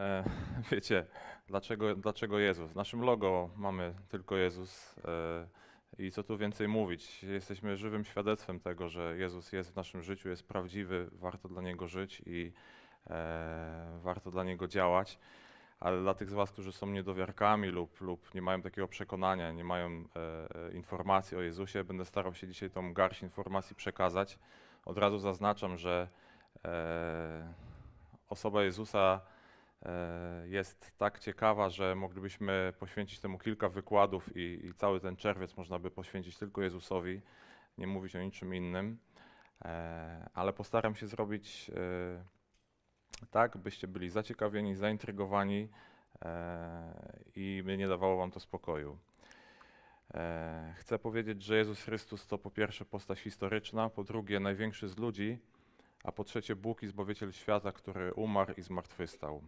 E, wiecie, dlaczego, dlaczego Jezus? W naszym logo mamy tylko Jezus. E, I co tu więcej mówić? Jesteśmy żywym świadectwem tego, że Jezus jest w naszym życiu, jest prawdziwy, warto dla Niego żyć i e, warto dla Niego działać. Ale dla tych z Was, którzy są niedowiarkami lub, lub nie mają takiego przekonania, nie mają e, e, informacji o Jezusie, będę starał się dzisiaj tą garść informacji przekazać. Od razu zaznaczam, że e, osoba Jezusa jest tak ciekawa, że moglibyśmy poświęcić temu kilka wykładów i, i cały ten czerwiec można by poświęcić tylko Jezusowi, nie mówić o niczym innym. E, ale postaram się zrobić e, tak, byście byli zaciekawieni, zaintrygowani i by nie dawało wam to spokoju. Chcę powiedzieć, że Jezus Chrystus to po pierwsze postać historyczna, po drugie największy z ludzi, a po trzecie Bóg i Zbawiciel świata, który umarł i zmartwychwstał.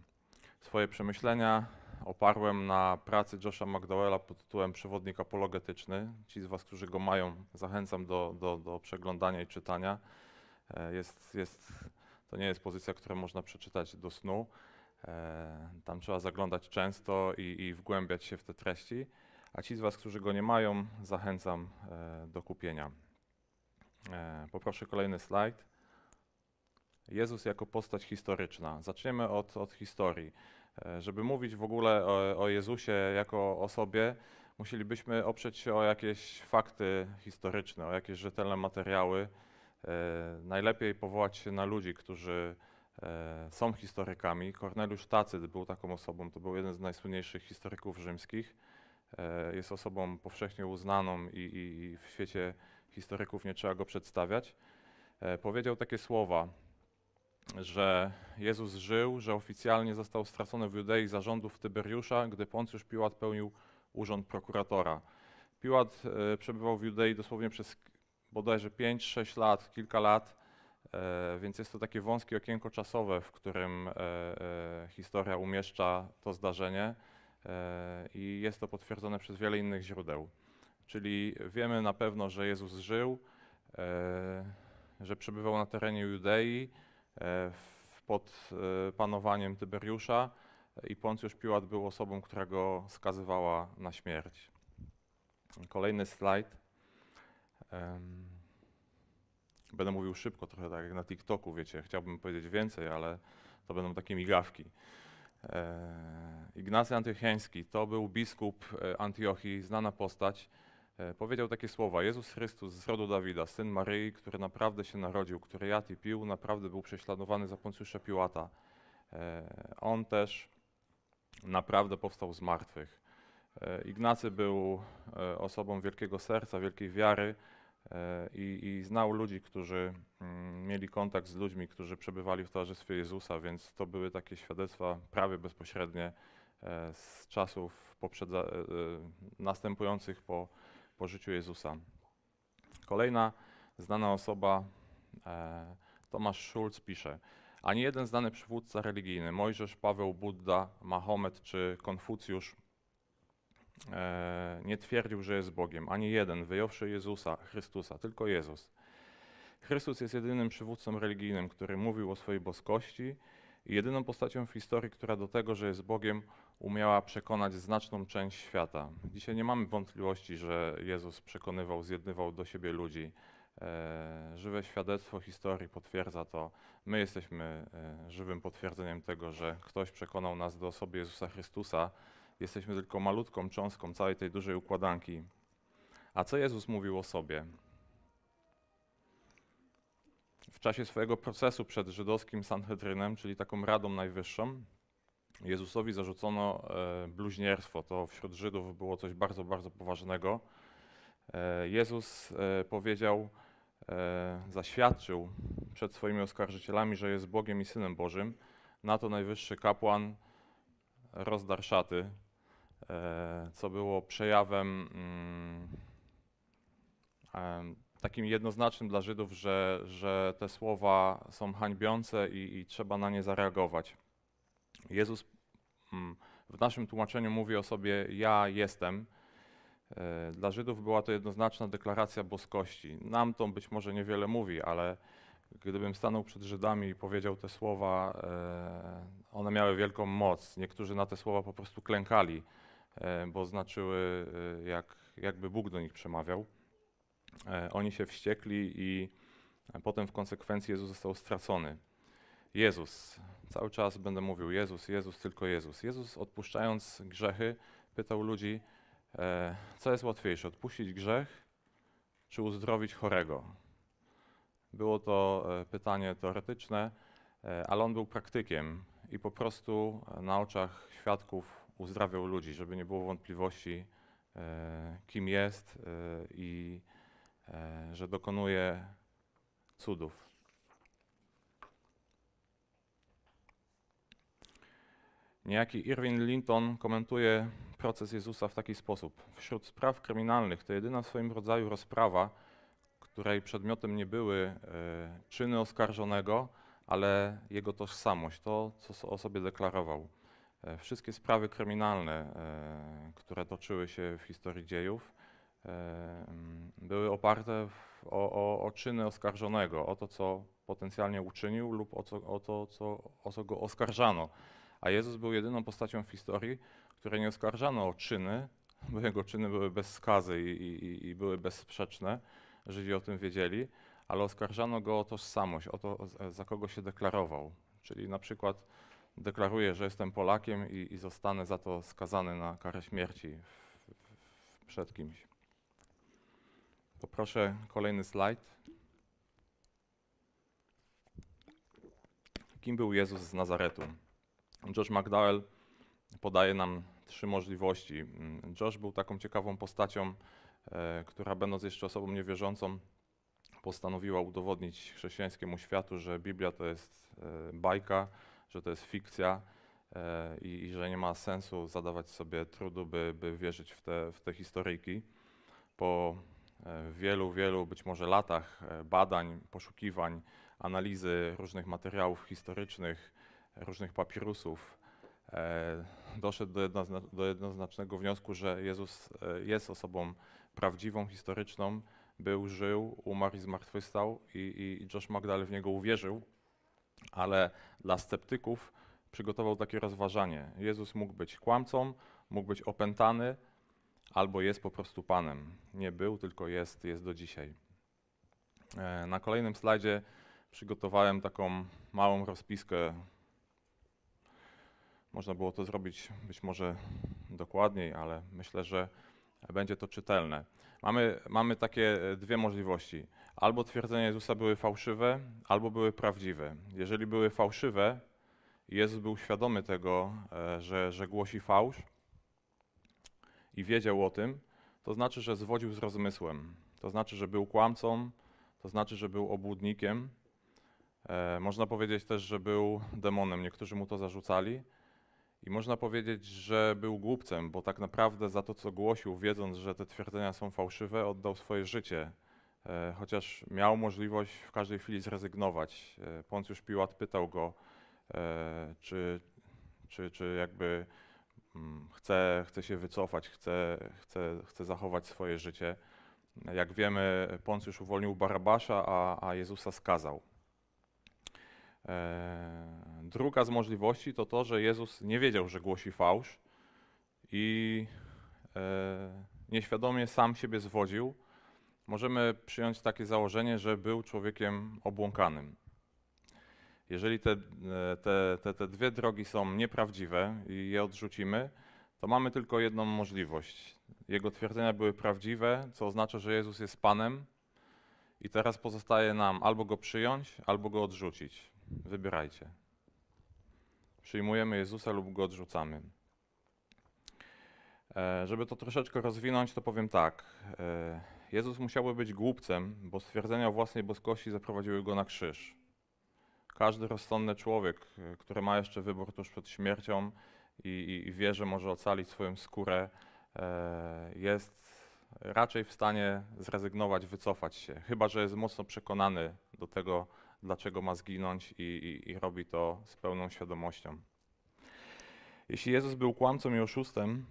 Swoje przemyślenia oparłem na pracy Josha McDowella pod tytułem Przewodnik apologetyczny. Ci z Was, którzy go mają, zachęcam do, do, do przeglądania i czytania. E, jest, jest, to nie jest pozycja, którą można przeczytać do snu. E, tam trzeba zaglądać często i, i wgłębiać się w te treści. A ci z Was, którzy go nie mają, zachęcam e, do kupienia. Poproszę kolejny slajd. Jezus jako postać historyczna. Zaczniemy od, od historii. E, żeby mówić w ogóle o, o Jezusie jako osobie, musielibyśmy oprzeć się o jakieś fakty historyczne, o jakieś rzetelne materiały. E, najlepiej powołać się na ludzi, którzy e, są historykami. Korneliusz Tacyt był taką osobą, to był jeden z najsłynniejszych historyków rzymskich. Jest osobą powszechnie uznaną i, i, i w świecie historyków nie trzeba go przedstawiać. Powiedział takie słowa: że Jezus żył, że oficjalnie został stracony w Judei zarządów Tyberiusza, gdy Poncjusz Piłat pełnił urząd prokuratora. Piłat e, przebywał w Judei dosłownie przez bodajże 5-6 lat, kilka lat, e, więc jest to takie wąskie okienko czasowe, w którym e, historia umieszcza to zdarzenie i jest to potwierdzone przez wiele innych źródeł. Czyli wiemy na pewno, że Jezus żył, że przebywał na terenie Judei, pod e, panowaniem Tyberiusza i Poncjusz Piłat był osobą, która go skazywała na śmierć. Kolejny slajd. Będę mówił szybko, trochę tak jak na TikToku, wiecie, chciałbym powiedzieć więcej, ale to będą takie migawki. E, Ignacy Antiochiański to był biskup Antiochii, znana postać, E, powiedział takie słowa: Jezus Chrystus z rodu Dawida, syn Maryi, który naprawdę się narodził, który jadł i pił, naprawdę był prześladowany za Poncjusza Piłata. E, on też naprawdę powstał z martwych. E, Ignacy był osobą wielkiego serca, wielkiej wiary i, i znał ludzi, którzy mm, mieli kontakt z ludźmi, którzy przebywali w towarzystwie Jezusa, więc to były takie świadectwa prawie bezpośrednie z czasów następujących po po życiu Jezusa. Kolejna znana osoba, e, Tomasz Schulz pisze, ani jeden znany przywódca religijny, Mojżesz, Paweł, Buddha, Mahomet czy Konfucjusz e, nie twierdził, że jest Bogiem. Ani jeden, wyjąwszy Jezusa, Chrystusa, tylko Jezus. Chrystus jest jedynym przywódcą religijnym, który mówił o swojej boskości jedyną postacią w historii, która do tego, że jest Bogiem, umiała przekonać znaczną część świata. Dzisiaj nie mamy wątpliwości, że Jezus przekonywał, zjednywał do siebie ludzi. E, żywe świadectwo historii potwierdza to. My jesteśmy e, żywym potwierdzeniem tego, że ktoś przekonał nas do osoby Jezusa Chrystusa. Jesteśmy tylko malutką cząstką całej tej dużej układanki. A co Jezus mówił o sobie? W czasie swojego procesu przed żydowskim Sanhedrynem, czyli taką Radą Najwyższą, Jezusowi zarzucono e, bluźnierstwo. To wśród Żydów było coś bardzo, bardzo poważnego. E, Jezus e, powiedział, zaświadczył przed swoimi oskarżycielami, że jest Bogiem i Synem Bożym. Na to najwyższy kapłan rozdarł szaty, co było przejawem mm, takim jednoznacznym dla Żydów, że, że te słowa są hańbiące i, i trzeba na nie zareagować. Jezus mm, w naszym tłumaczeniu mówi o sobie: Ja jestem. E, dla Żydów była to jednoznaczna deklaracja boskości. Nam to być może niewiele mówi, ale gdybym stanął przed Żydami i powiedział te słowa, e, one miały wielką moc. Niektórzy na te słowa po prostu klękali, e, bo znaczyły, jak, jakby Bóg do nich przemawiał. E, oni się wściekli i potem w konsekwencji Jezus został stracony. Jezus, cały czas będę mówił Jezus, Jezus, tylko Jezus. Jezus odpuszczając grzechy pytał ludzi, e, co jest łatwiejsze, odpuścić grzech czy uzdrowić chorego. Było to e, pytanie teoretyczne, ale on był praktykiem i po prostu na oczach świadków uzdrawiał ludzi, żeby nie było wątpliwości, kim jest i że dokonuje cudów. Niejaki Irwin Linton komentuje proces Jezusa w taki sposób. Wśród spraw kryminalnych to jedyna w swoim rodzaju rozprawa, której przedmiotem nie były e, czyny oskarżonego, ale jego tożsamość, to, co o sobie deklarował. E, wszystkie sprawy kryminalne, e, które toczyły się w historii dziejów, były oparte w, o, o, o, czyny oskarżonego, o to, co potencjalnie uczynił lub o, co, o to, co, o co go oskarżano. A Jezus był jedyną postacią w historii, której nie oskarżano o czyny, bo jego czyny były bez skazy i, i, i były bezsprzeczne, Żydzi o tym wiedzieli, ale oskarżano go o tożsamość, o to, za kogo się deklarował. Czyli na przykład deklaruje, że jestem Polakiem i, i zostanę za to skazany na karę śmierci w, w, przed kimś. Poproszę kolejny slajd. Kim był Jezus z Nazaretu? Josh McDowell podaje nam trzy możliwości. Josh był taką ciekawą postacią, e, która będąc jeszcze osobą niewierzącą, postanowiła udowodnić chrześcijańskiemu światu, że Biblia to jest e, bajka, że to jest fikcja e, i, i, że nie ma sensu zadawać sobie trudu, by, by wierzyć w te, w te historyjki. Po wielu, wielu być może latach e, badań, poszukiwań, analizy różnych materiałów historycznych, różnych papirusów, e, doszedł do, jednozna do jednoznacznego wniosku, że Jezus e, jest osobą prawdziwą, historyczną, był, żył, umarł i zmartwychwstał i, i Josh Magdal w niego uwierzył, ale dla sceptyków przygotował takie rozważanie. Jezus mógł być kłamcą, mógł być opętany, albo jest po prostu Panem. Nie był, tylko jest, jest do dzisiaj. E, na kolejnym slajdzie przygotowałem taką małą rozpiskę można było to zrobić być może dokładniej, ale myślę, że będzie to czytelne. Mamy, mamy takie e, dwie możliwości. Albo twierdzenia Jezusa były fałszywe, albo były prawdziwe. Jeżeli były fałszywe, Jezus był świadomy tego, e, że, że głosi fałsz i wiedział o tym, to znaczy, że zwodził z rozmysłem. To znaczy, że był kłamcą, to znaczy, że był obłudnikiem. E, można powiedzieć też, że był demonem. Niektórzy mu to zarzucali. I można powiedzieć, że był głupcem, bo tak naprawdę za to, co głosił, wiedząc, że te twierdzenia są fałszywe, oddał swoje życie. E, chociaż miał możliwość w każdej chwili zrezygnować. E, Poncjusz Piłat pytał go, e, czy, czy, czy jakby chce, chce się wycofać, chce, chce, chce zachować swoje życie. Jak wiemy, Poncjusz uwolnił Barabasza, a, a Jezusa skazał. E, druga z możliwości to to, że Jezus nie wiedział, że głosi fałsz i e, nieświadomie sam siebie zwodził. Możemy przyjąć takie założenie, że był człowiekiem obłąkanym. Jeżeli te, te, te, te dwie drogi są nieprawdziwe i je odrzucimy, to mamy tylko jedną możliwość. Jego twierdzenia były prawdziwe, co oznacza, że Jezus jest Panem, i teraz pozostaje nam albo go przyjąć, albo go odrzucić. Wybierajcie. Przyjmujemy Jezusa lub go odrzucamy. E, żeby to troszeczkę rozwinąć, to powiem tak. E, Jezus musiałby być głupcem, bo stwierdzenia o własnej boskości zaprowadziły go na krzyż. Każdy rozsądny człowiek, e, który ma jeszcze wybór tuż przed śmiercią i, i, wie, że może ocalić swoją skórę, e, jest raczej w stanie zrezygnować, wycofać się, chyba że jest mocno przekonany do tego, dlaczego ma zginąć i, i, i robi to z pełną świadomością. Jeśli Jezus był kłamcą i oszustem,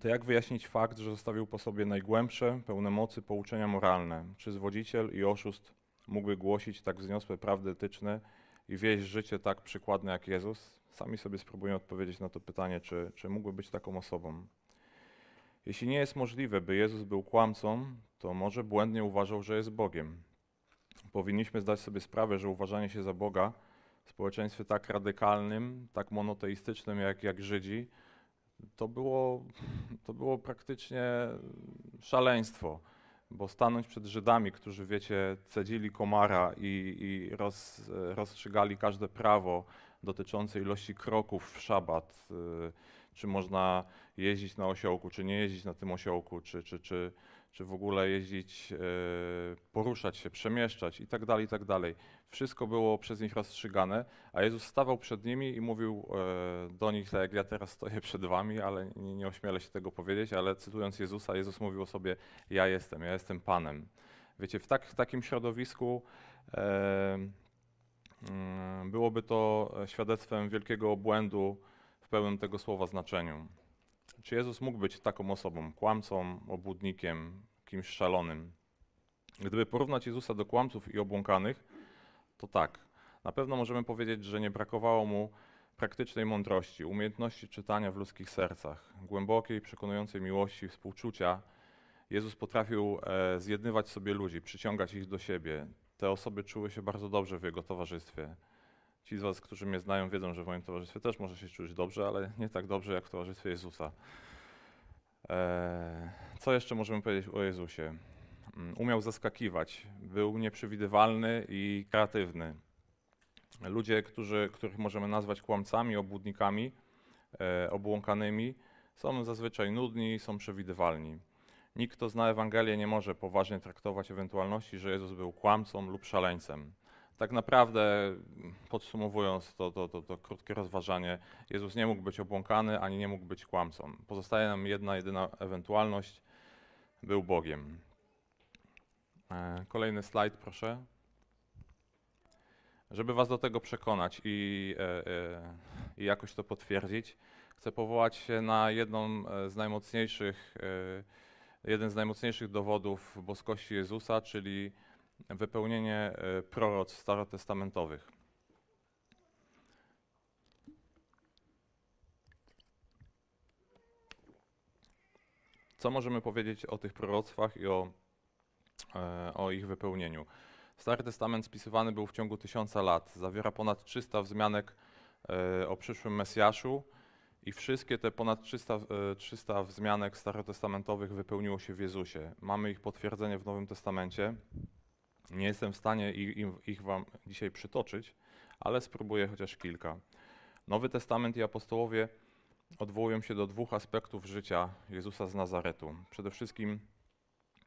to jak wyjaśnić fakt, że zostawił po sobie najgłębsze, pełne mocy pouczenia moralne? Czy zwodziciel i oszust mógłby głosić tak wzniosłe prawdy etyczne i wieść życie tak przykładne jak Jezus? Sami sobie spróbuję odpowiedzieć na to pytanie, czy, czy mógłby być taką osobą. Jeśli nie jest możliwe, by Jezus był kłamcą, to może błędnie uważał, że jest Bogiem. Powinniśmy zdać sobie sprawę, że uważanie się za Boga w społeczeństwie tak radykalnym, tak monoteistycznym jak, jak Żydzi, to było, to było praktycznie szaleństwo. Bo stanąć przed Żydami, którzy, wiecie, cedzili komara i, i roz, rozstrzygali każde prawo dotyczące ilości kroków w szabat, y, czy można jeździć na osiołku, czy nie jeździć na tym osiołku, czy, czy, czy, czy w ogóle jeździć, y, poruszać się, przemieszczać i tak dalej, i tak dalej. Wszystko było przez nich rozstrzygane, a Jezus stawał przed nimi i mówił e, do nich, tak jak ja teraz stoję przed wami, ale nie, nie ośmielę się tego powiedzieć, ale cytując Jezusa, Jezus mówił o sobie, ja jestem, ja jestem Panem. Wiecie, w, tak, w takim środowisku e, mm, byłoby to świadectwem wielkiego obłędu w pełnym tego słowa znaczeniu. Czy Jezus mógł być taką osobą, kłamcą, obłudnikiem, kimś szalonym? Gdyby porównać Jezusa do kłamców i obłąkanych, to tak. Na pewno możemy powiedzieć, że nie brakowało mu praktycznej mądrości, umiejętności czytania w ludzkich sercach, głębokiej, przekonującej miłości współczucia. Jezus potrafił e, zjednywać sobie ludzi, przyciągać ich do siebie. Te osoby czuły się bardzo dobrze w jego towarzystwie. Ci z Was, którzy mnie znają, wiedzą, że w moim towarzystwie też może się czuć dobrze, ale nie tak dobrze jak w towarzystwie Jezusa. E, co jeszcze możemy powiedzieć o Jezusie? Mm, umiał zaskakiwać, był nieprzewidywalny i kreatywny. Ludzie, którzy, których możemy nazwać kłamcami, obłudnikami, e, obłąkanymi, są zazwyczaj nudni, są przewidywalni. Nikt, kto zna Ewangelię, nie może poważnie traktować ewentualności, że Jezus był kłamcą lub szaleńcem. Tak naprawdę, podsumowując to, to, to, to krótkie rozważanie, Jezus nie mógł być obłąkany ani nie mógł być kłamcą. Pozostaje nam jedna, jedyna ewentualność: był Bogiem. E, kolejny slajd, proszę. Żeby Was do tego przekonać i, e, e, i jakoś to potwierdzić, chcę powołać się na jedną z najmocniejszych, jeden z najmocniejszych dowodów boskości Jezusa, czyli wypełnienie proroc starotestamentowych. Co możemy powiedzieć o tych proroctwach i o E, o ich wypełnieniu. Stary Testament spisywany był w ciągu tysiąca lat. Zawiera ponad 300 wzmianek e, o przyszłym Mesjaszu i wszystkie te ponad 300, 300 e, wzmianek starotestamentowych wypełniło się w Jezusie. Mamy ich potwierdzenie w Nowym Testamencie. Nie jestem w stanie ich, ich wam dzisiaj przytoczyć, ale spróbuję chociaż kilka. Nowy Testament i apostołowie odwołują się do dwóch aspektów życia Jezusa z Nazaretu. Przede wszystkim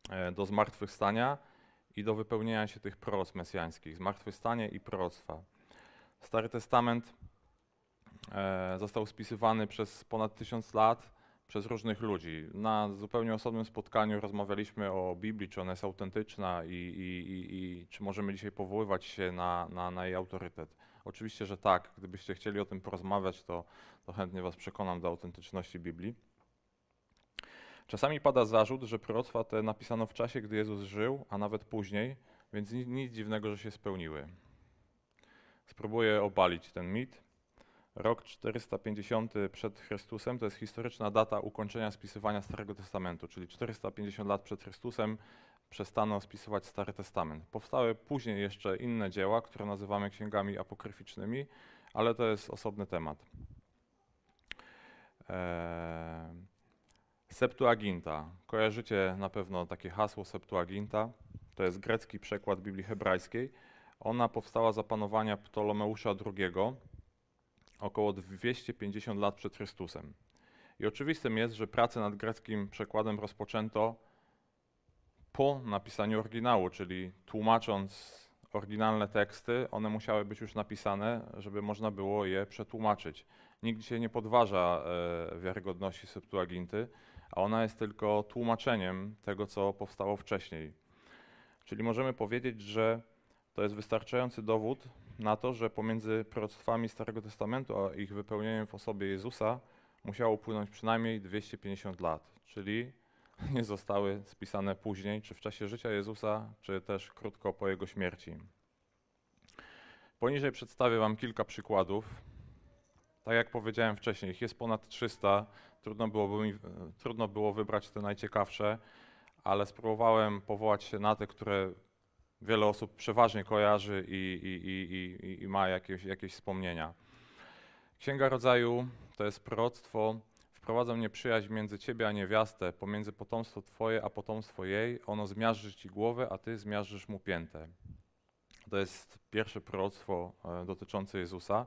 E, do zmartwychwstania i do wypełnienia się tych proroc mesjańskich, zmartwychwstanie i proroctwa. Stary Testament e, został spisywany przez ponad tysiąc lat przez różnych ludzi. Na zupełnie osobnym spotkaniu rozmawialiśmy o Biblii, czy ona jest autentyczna i, i, i, i czy możemy dzisiaj powoływać się na, na, na, jej autorytet. Oczywiście, że tak. Gdybyście chcieli o tym porozmawiać, to, to chętnie Was przekonam do autentyczności Biblii. Czasami pada zarzut, że proroctwa te napisano w czasie, gdy Jezus żył, a nawet później, więc nic, nic dziwnego, że się spełniły. Spróbuję obalić ten mit. Rok 450 przed Chrystusem to jest historyczna data ukończenia spisywania Starego Testamentu, czyli 450 lat przed Chrystusem przestano spisywać Stary Testament. Powstały później jeszcze inne dzieła, które nazywamy księgami apokryficznymi, ale to jest osobny temat. Eee, Septuaginta. Kojarzycie na pewno takie hasło Septuaginta. To jest grecki przekład Biblii hebrajskiej. Ona powstała za panowania Ptolomeusza II około 250 lat przed Chrystusem. I oczywistym jest, że pracę nad greckim przekładem rozpoczęto po napisaniu oryginału, czyli tłumacząc oryginalne teksty, one musiały być już napisane, żeby można było je przetłumaczyć. Nikt dzisiaj nie podważa e, wiarygodności Septuaginty, a ona jest tylko tłumaczeniem tego, co powstało wcześniej. Czyli możemy powiedzieć, że to jest wystarczający dowód na to, że pomiędzy proroctwami Starego Testamentu a ich wypełnieniem w osobie Jezusa musiało upłynąć przynajmniej 250 lat. Czyli nie zostały spisane później, czy w czasie życia Jezusa, czy też krótko po Jego śmierci. Poniżej przedstawię Wam kilka przykładów. Tak jak powiedziałem wcześniej, ich jest ponad 300. Trudno było, mi, trudno było wybrać te najciekawsze, ale spróbowałem powołać się na te, które wiele osób przeważnie kojarzy i, i, i, i ma jakieś, jakieś wspomnienia. Księga Rodzaju to jest proroctwo. Wprowadzam nieprzyjaźń między ciebie a niewiastę, pomiędzy potomstwo twoje a potomstwo jej. Ono zmiażdży ci głowę, a ty zmiażdżysz mu piętę. To jest pierwsze proroctwo e, dotyczące Jezusa.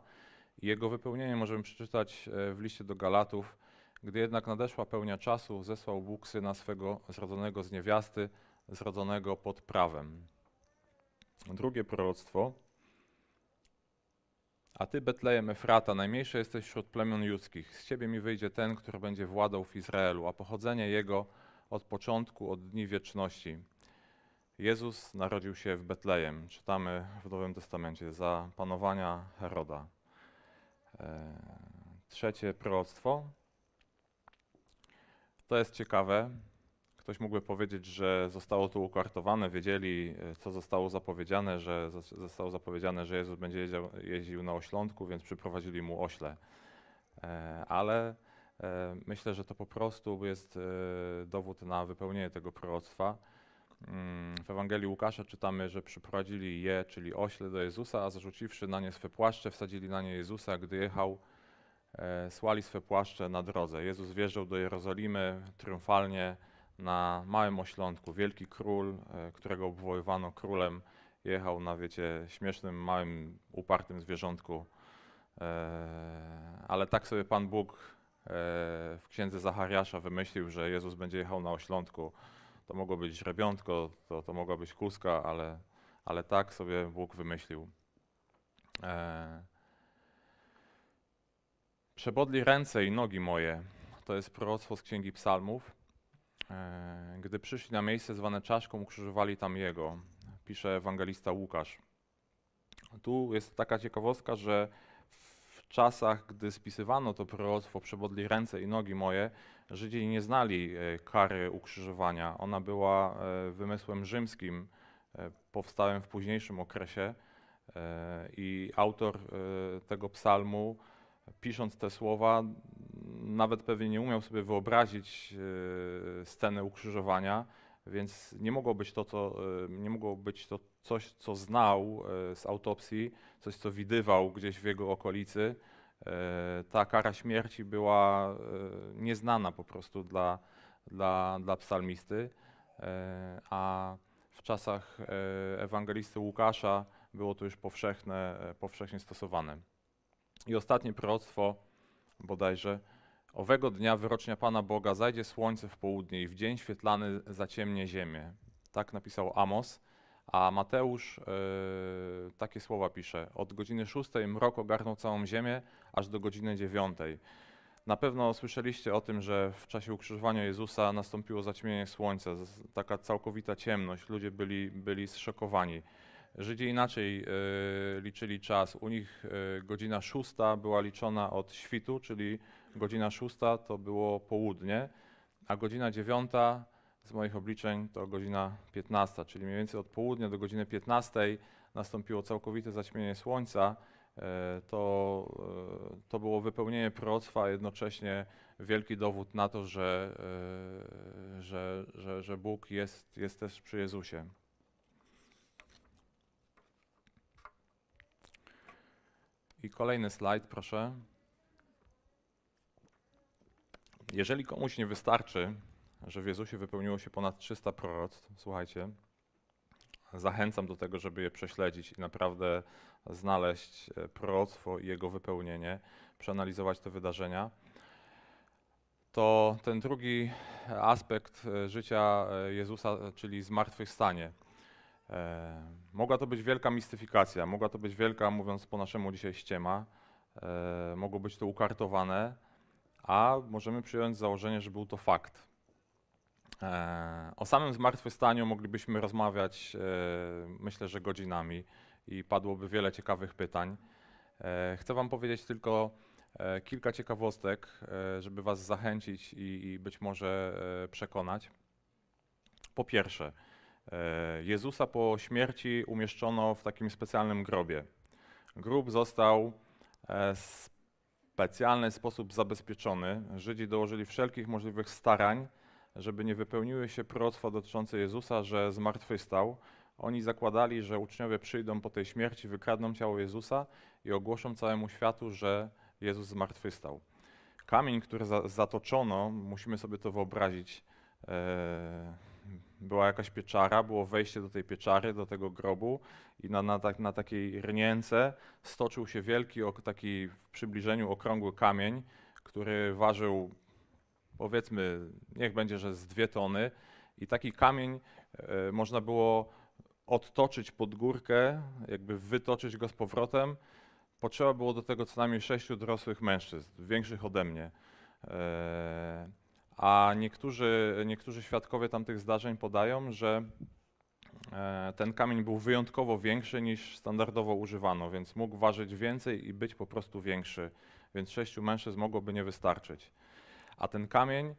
Jego wypełnienie możemy przeczytać e, w liście do Galatów. Gdy jednak nadeszła pełnia czasu, zesłał Bóg syna swego zrodzonego z niewiasty, zrodzonego pod prawem. Drugie proroctwo. A ty, Betlejem Efrata, najmniejszy jesteś wśród plemion judzkich. Z ciebie mi wyjdzie ten, który będzie władał w Izraelu, a pochodzenie jego od początku, od dni wieczności. Jezus narodził się w Betlejem. Czytamy w Nowym Testamencie za panowania Heroda. E, trzecie proroctwo. To jest ciekawe. Ktoś mógłby powiedzieć, że zostało to ukartowane, wiedzieli, e, co zostało zapowiedziane, że zostało zapowiedziane, że Jezus będzie jeździł, jeździł na oślątku, więc przyprowadzili mu ośle. E, ale myślę, że to po prostu jest dowód na wypełnienie tego proroctwa. Mm, w Ewangelii Łukasza czytamy, że przyprowadzili je, czyli ośle do Jezusa, a zarzuciwszy na nie swe płaszcze, wsadzili na nie Jezusa, gdy jechał, e, słali swe płaszcze na drodze. Jezus wjeżdżał do Jerozolimy triumfalnie na małym oślątku. Wielki król, e, którego obwoływano królem, jechał na, wiecie, śmiesznym, małym, upartym zwierzątku. E, ale tak sobie Pan Bóg e, w księdze Zachariasza wymyślił, że Jezus będzie jechał na oślątku to mogło być źrebiątko, to, to mogła być kuska, ale, ale tak sobie Bóg wymyślił. Przebodli ręce i nogi moje. To jest proroctwo z Księgi Psalmów. E... Gdy przyszli na miejsce zwane czaszką, ukrzyżowali tam Jego. Pisze ewangelista Łukasz. Tu jest taka ciekawostka, że w czasach, gdy spisywano to proroctwo Przebodli ręce i nogi moje, Żydzi nie znali e, kary ukrzyżowania. Ona była e, wymysłem rzymskim, powstałym w późniejszym okresie. I autor tego psalmu, pisząc te słowa, nawet pewnie nie umiał sobie wyobrazić scenę ukrzyżowania, więc nie mogło być to, co, nie mogło być to coś, co znał z autopsji, coś, co widywał gdzieś w jego okolicy E, ta kara śmierci była e, nieznana po prostu dla, dla, dla psalmisty, e, a w czasach ewangelisty Łukasza było to już powszechne, powszechnie stosowane. I ostatnie proroctwo bodajże. Owego dnia wyrocznia Pana Boga zajdzie słońce w południe i w dzień świetlany zaciemnie ziemię. Tak napisał Amos. A Mateusz yy, takie słowa pisze: Od godziny 6 mrok ogarnął całą ziemię, aż do godziny 9. Na pewno słyszeliście o tym, że w czasie ukrzyżowania Jezusa nastąpiło zaćmienie słońca, taka całkowita ciemność, ludzie byli, byli zszokowani. Żydzi inaczej yy, liczyli czas. U nich yy, godzina 6 była liczona od świtu, czyli godzina 6 to było południe, a godzina 9 z moich obliczeń to godzina 15, czyli mniej więcej od południa do godziny 15 nastąpiło całkowite zaćmienie słońca. E, to, e, to było wypełnienie proroctwa, a jednocześnie wielki dowód na to, że, e, że, że, że Bóg jest, jest też przy Jezusie. I kolejny slajd, proszę. Jeżeli komuś nie wystarczy że w Jezusie wypełniło się ponad 300 proroctw. Słuchajcie, zachęcam do tego, żeby je prześledzić i naprawdę znaleźć e, proroctwo i jego wypełnienie, przeanalizować te wydarzenia. To ten drugi aspekt e, życia e, Jezusa, czyli zmartwychwstanie. Mogła to być wielka mistyfikacja, mogła to być wielka, mówiąc po naszemu dzisiaj, ściema. Mogło być to ukartowane, a możemy przyjąć założenie, że był to fakt. E, o samym zmartwychwstaniu moglibyśmy rozmawiać, e, myślę, że godzinami i padłoby wiele ciekawych pytań. E, chcę Wam powiedzieć tylko kilka ciekawostek, żeby Was zachęcić i, i być może przekonać. Po pierwsze, Jezusa po śmierci umieszczono w takim specjalnym grobie. Grób został specjalny sposób zabezpieczony. Żydzi dołożyli wszelkich możliwych starań, żeby nie wypełniły się proroctwa dotyczące Jezusa, że zmartwychwstał. Oni zakładali, że uczniowie przyjdą po tej śmierci, wykradną ciało Jezusa i ogłoszą całemu światu, że Jezus zmartwychwstał. Kamień, który za, zatoczono, musimy sobie to wyobrazić, e, była jakaś pieczara, było wejście do tej pieczary, do tego grobu i na, na, tak, na takiej rnięce stoczył się wielki, taki w przybliżeniu okrągły kamień, który ważył powiedzmy, niech będzie, że z dwie tony i taki kamień e, można było odtoczyć pod górkę, jakby wytoczyć go z powrotem. Potrzeba było do tego co najmniej sześciu dorosłych mężczyzn, większych ode mnie. E, a niektórzy, niektórzy świadkowie tamtych zdarzeń podają, że e, ten kamień był wyjątkowo większy niż standardowo używano, więc mógł ważyć więcej i być po prostu większy, więc sześciu mężczyzn mogłoby nie wystarczyć. A ten kamień e,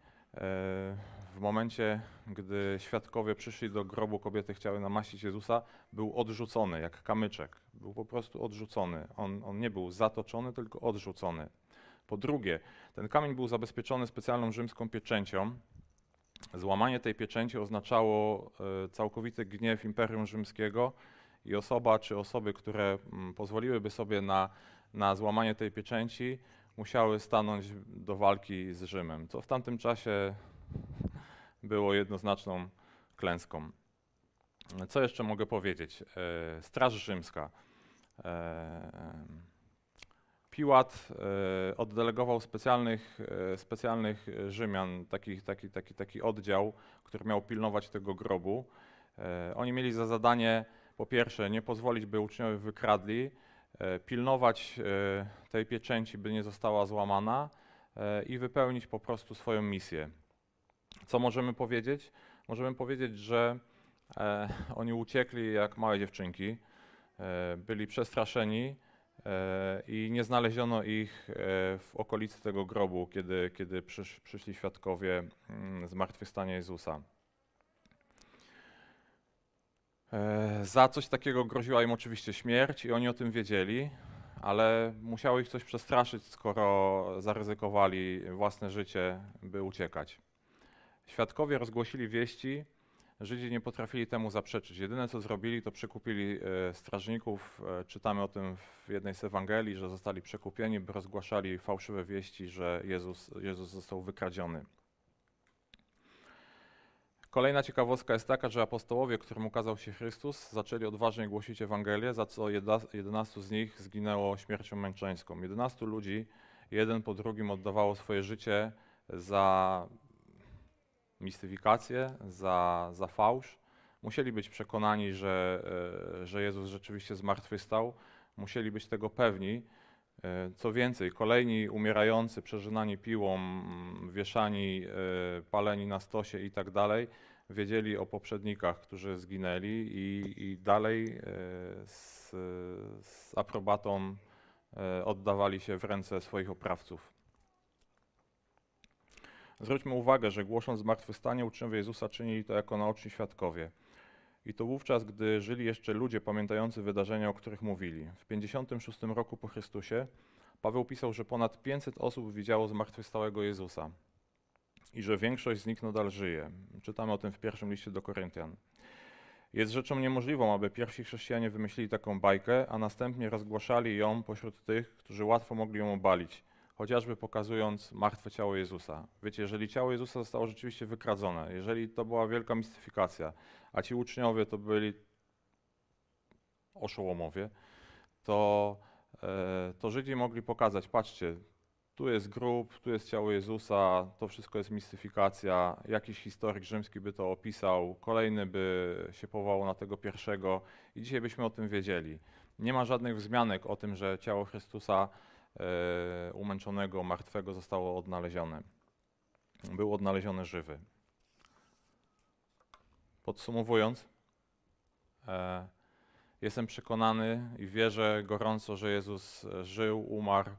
w momencie, gdy świadkowie przyszli do grobu kobiety, chciały namaścić Jezusa, był odrzucony jak kamyczek. Był po prostu odrzucony. On, on nie był zatoczony, tylko odrzucony. Po drugie, ten kamień był zabezpieczony specjalną rzymską pieczęcią. Złamanie tej pieczęci oznaczało e, całkowity gniew Imperium Rzymskiego i osoba czy osoby, które mm, pozwoliłyby sobie na, na złamanie tej pieczęci, musiały stanąć do walki z Rzymem, co w tamtym czasie było jednoznaczną klęską. Co jeszcze mogę powiedzieć? E, Straż Rzymska. E, Piłat e, oddelegował specjalnych, specjalnych Rzymian, taki, taki, taki, taki oddział, który miał pilnować tego grobu. Oni mieli za zadanie, po pierwsze, nie pozwolić, by uczniowie wykradli, E, pilnować e, tej pieczęci, by nie została złamana e, i wypełnić po prostu swoją misję. Co możemy powiedzieć? Możemy powiedzieć, że oni uciekli jak małe dziewczynki, byli przestraszeni i nie znaleziono ich w okolicy tego grobu, kiedy, kiedy przysz, przyszli świadkowie mm, zmartwychwstania Jezusa. E, za coś takiego groziła im oczywiście śmierć i oni o tym wiedzieli, ale musiało ich coś przestraszyć, skoro zaryzykowali własne życie, by uciekać. Świadkowie rozgłosili wieści, Żydzi nie potrafili temu zaprzeczyć. Jedyne co zrobili, to przekupili e, strażników. E, czytamy o tym w jednej z Ewangelii, że zostali przekupieni, by rozgłaszali fałszywe wieści, że Jezus, Jezus został wykradziony. Kolejna ciekawostka jest taka, że apostołowie, którym ukazał się Chrystus, zaczęli odważnie głosić Ewangelię, za co 11 z nich zginęło śmiercią męczeńską. 11 ludzi, jeden po drugim oddawało swoje życie za mistyfikację, za, za fałsz. Musieli być przekonani, że, e, że Jezus rzeczywiście zmartwychwstał. Musieli być tego pewni. E, co więcej, kolejni umierający, przeżynani piłą, wieszani, e, paleni na stosie i tak dalej, wiedzieli o poprzednikach, którzy zginęli i, i dalej z, z aprobatą oddawali się w ręce swoich oprawców. Zwróćmy uwagę, że głosząc zmartwychwstanie uczniowie Jezusa czynili to jako naoczni świadkowie. I to wówczas, gdy żyli jeszcze ludzie pamiętający wydarzenia, o których mówili. W 56 roku po Chrystusie Paweł pisał, że ponad 500 osób widziało zmartwychwstałego Jezusa i że większość z nich nadal żyje. Czytamy o tym w pierwszym liście do Koryntian. Jest rzeczą niemożliwą, aby pierwsi chrześcijanie wymyślili taką bajkę, a następnie rozgłaszali ją pośród tych, którzy łatwo mogli ją obalić, chociażby pokazując martwe ciało Jezusa. Wiecie, jeżeli ciało Jezusa zostało rzeczywiście wykradzone, jeżeli to była wielka mistyfikacja, a ci uczniowie to byli oszołomowie, to, e, to Żydzi mogli pokazać, patrzcie, tu jest grób, tu jest ciało Jezusa, to wszystko jest mistyfikacja, jakiś historyk rzymski by to opisał, kolejny by się powołał na tego pierwszego i dzisiaj byśmy o tym wiedzieli. Nie ma żadnych wzmianek o tym, że ciało Chrystusa umęczonego, martwego zostało odnalezione. Był odnaleziony żywy. Podsumowując, e, jestem przekonany i wierzę gorąco, że Jezus żył, umarł,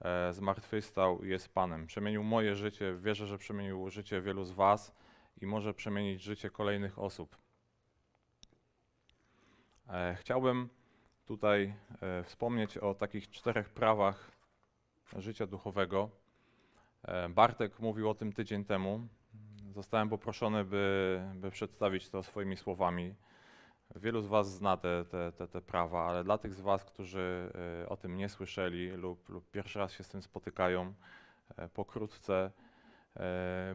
e, zmartwychwstał i jest Panem. Przemienił moje życie, wierzę, że przemienił życie wielu z Was i może przemienić życie kolejnych osób. E, chciałbym tutaj e, wspomnieć o takich czterech prawach życia duchowego. E, Bartek mówił o tym tydzień temu. Zostałem poproszony, by, by przedstawić to swoimi słowami. Wielu z Was zna te, te, te, te prawa, ale dla tych z Was, którzy o tym nie słyszeli lub, lub pierwszy raz się z tym spotykają, pokrótce,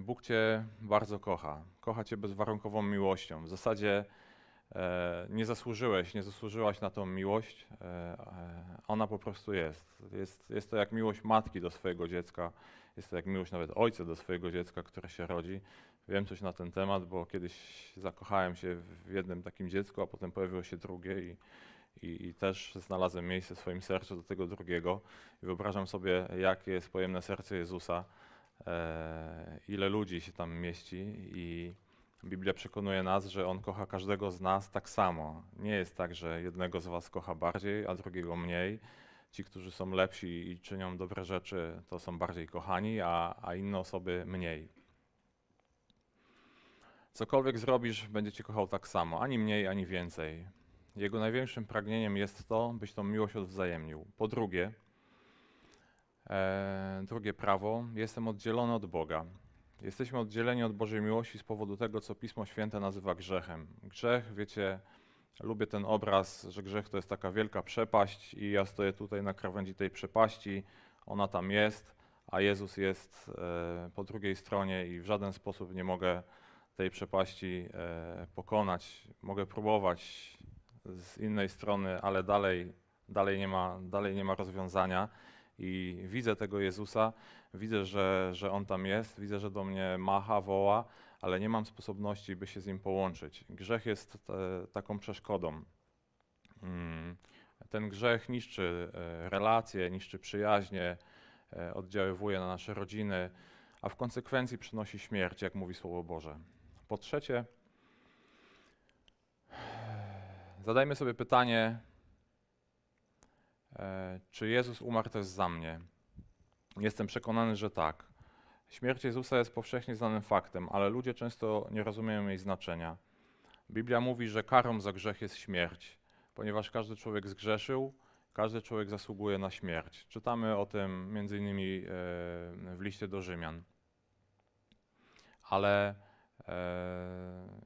Bóg Cię bardzo kocha. Kocha Cię bezwarunkową miłością. W zasadzie E, nie zasłużyłeś, nie zasłużyłaś na tą miłość, e, e, ona po prostu jest. jest. Jest to jak miłość matki do swojego dziecka, jest to jak miłość nawet ojca do swojego dziecka, które się rodzi. Wiem coś na ten temat, bo kiedyś zakochałem się w jednym takim dziecku, a potem pojawiło się drugie i, i, i też znalazłem miejsce w swoim sercu do tego drugiego. I wyobrażam sobie, jakie jest pojemne serce Jezusa, e, ile ludzi się tam mieści i Biblia przekonuje nas, że On kocha każdego z nas tak samo. Nie jest tak, że jednego z Was kocha bardziej, a drugiego mniej. Ci, którzy są lepsi i czynią dobre rzeczy, to są bardziej kochani, a, a inne osoby mniej. Cokolwiek zrobisz, będzie Cię kochał tak samo, ani mniej, ani więcej. Jego największym pragnieniem jest to, byś tą miłość odwzajemnił. Po drugie, e, drugie prawo, jestem oddzielony od Boga. Jesteśmy oddzieleni od Bożej miłości z powodu tego, co Pismo Święte nazywa grzechem. Grzech, wiecie, lubię ten obraz, że grzech to jest taka wielka przepaść i ja stoję tutaj na krawędzi tej przepaści, ona tam jest, a Jezus jest e, po drugiej stronie i w żaden sposób nie mogę tej przepaści e, pokonać. Mogę próbować z innej strony, ale dalej, dalej, nie, ma, dalej nie ma rozwiązania i widzę tego Jezusa, widzę, że, że On tam jest, widzę, że do mnie macha, woła, ale nie mam sposobności, by się z Nim połączyć. Grzech jest te, taką przeszkodą. Mm. Ten grzech niszczy e, relacje, niszczy przyjaźnie, e, oddziaływuje na nasze rodziny, a w konsekwencji przynosi śmierć, jak mówi Słowo Boże. Po trzecie, zadajmy sobie pytanie, E, czy Jezus umarł też za mnie? Jestem przekonany, że tak. Śmierć Jezusa jest powszechnie znanym faktem, ale ludzie często nie rozumieją jej znaczenia. Biblia mówi, że karą za grzech jest śmierć, ponieważ każdy człowiek zgrzeszył, każdy człowiek zasługuje na śmierć. Czytamy o tym innymi e, w liście do Rzymian. Ale e,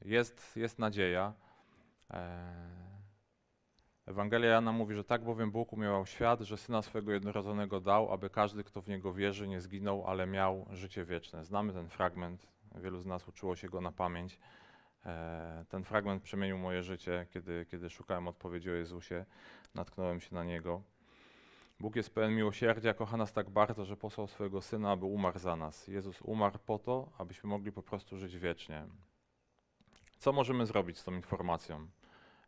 jest, jest nadzieja. Ewangelia Jana mówi, że tak bowiem Bóg umiłował świat, że Syna swego jednorodzonego dał, aby każdy, kto w Niego wierzy, nie zginął, ale miał życie wieczne. Znamy ten fragment, wielu z nas uczyło się go na pamięć. E, ten fragment przemienił moje życie, kiedy, kiedy szukałem odpowiedzi o Jezusie, natknąłem się na Niego. Bóg jest pełen miłosierdzia, kocha nas tak bardzo, że posłał swojego Syna, aby umarł za nas. Jezus umarł po to, abyśmy mogli po prostu żyć wiecznie. Co możemy zrobić z tą informacją?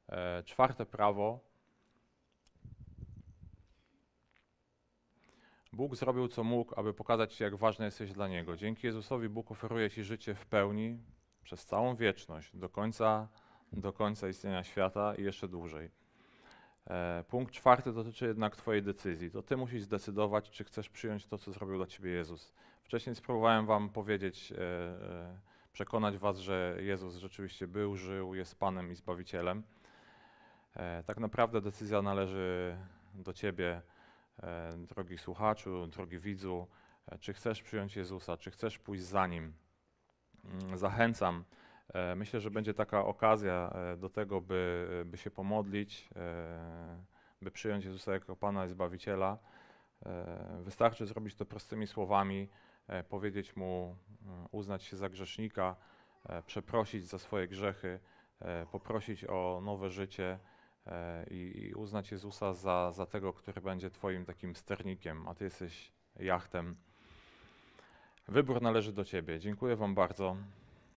E, czwarte prawo Bóg zrobił co mógł, aby pokazać Ci, jak ważny jesteś dla Niego. Dzięki Jezusowi Bóg oferuje Ci życie w pełni przez całą wieczność, do końca, do końca istnienia świata i jeszcze dłużej. E, punkt czwarty dotyczy jednak Twojej decyzji. To Ty musisz zdecydować, czy chcesz przyjąć to, co zrobił dla Ciebie Jezus. Wcześniej spróbowałem Wam powiedzieć, e, e, przekonać Was, że Jezus rzeczywiście był, żył, jest Panem i Zbawicielem. E, tak naprawdę decyzja należy do Ciebie drogi słuchaczu, drogi widzu, e, czy chcesz przyjąć Jezusa, czy chcesz pójść za Nim. Mm, zachęcam. E, myślę, że będzie taka okazja do tego, by, by się pomodlić, by przyjąć Jezusa jako Pana i Zbawiciela. Wystarczy zrobić to prostymi słowami, powiedzieć Mu, uznać się za grzesznika, przeprosić za swoje grzechy, poprosić o nowe życie E, i uznać Jezusa za, za tego, który będzie Twoim takim sternikiem, a Ty jesteś jachtem. Wybór należy do Ciebie. Dziękuję Wam bardzo.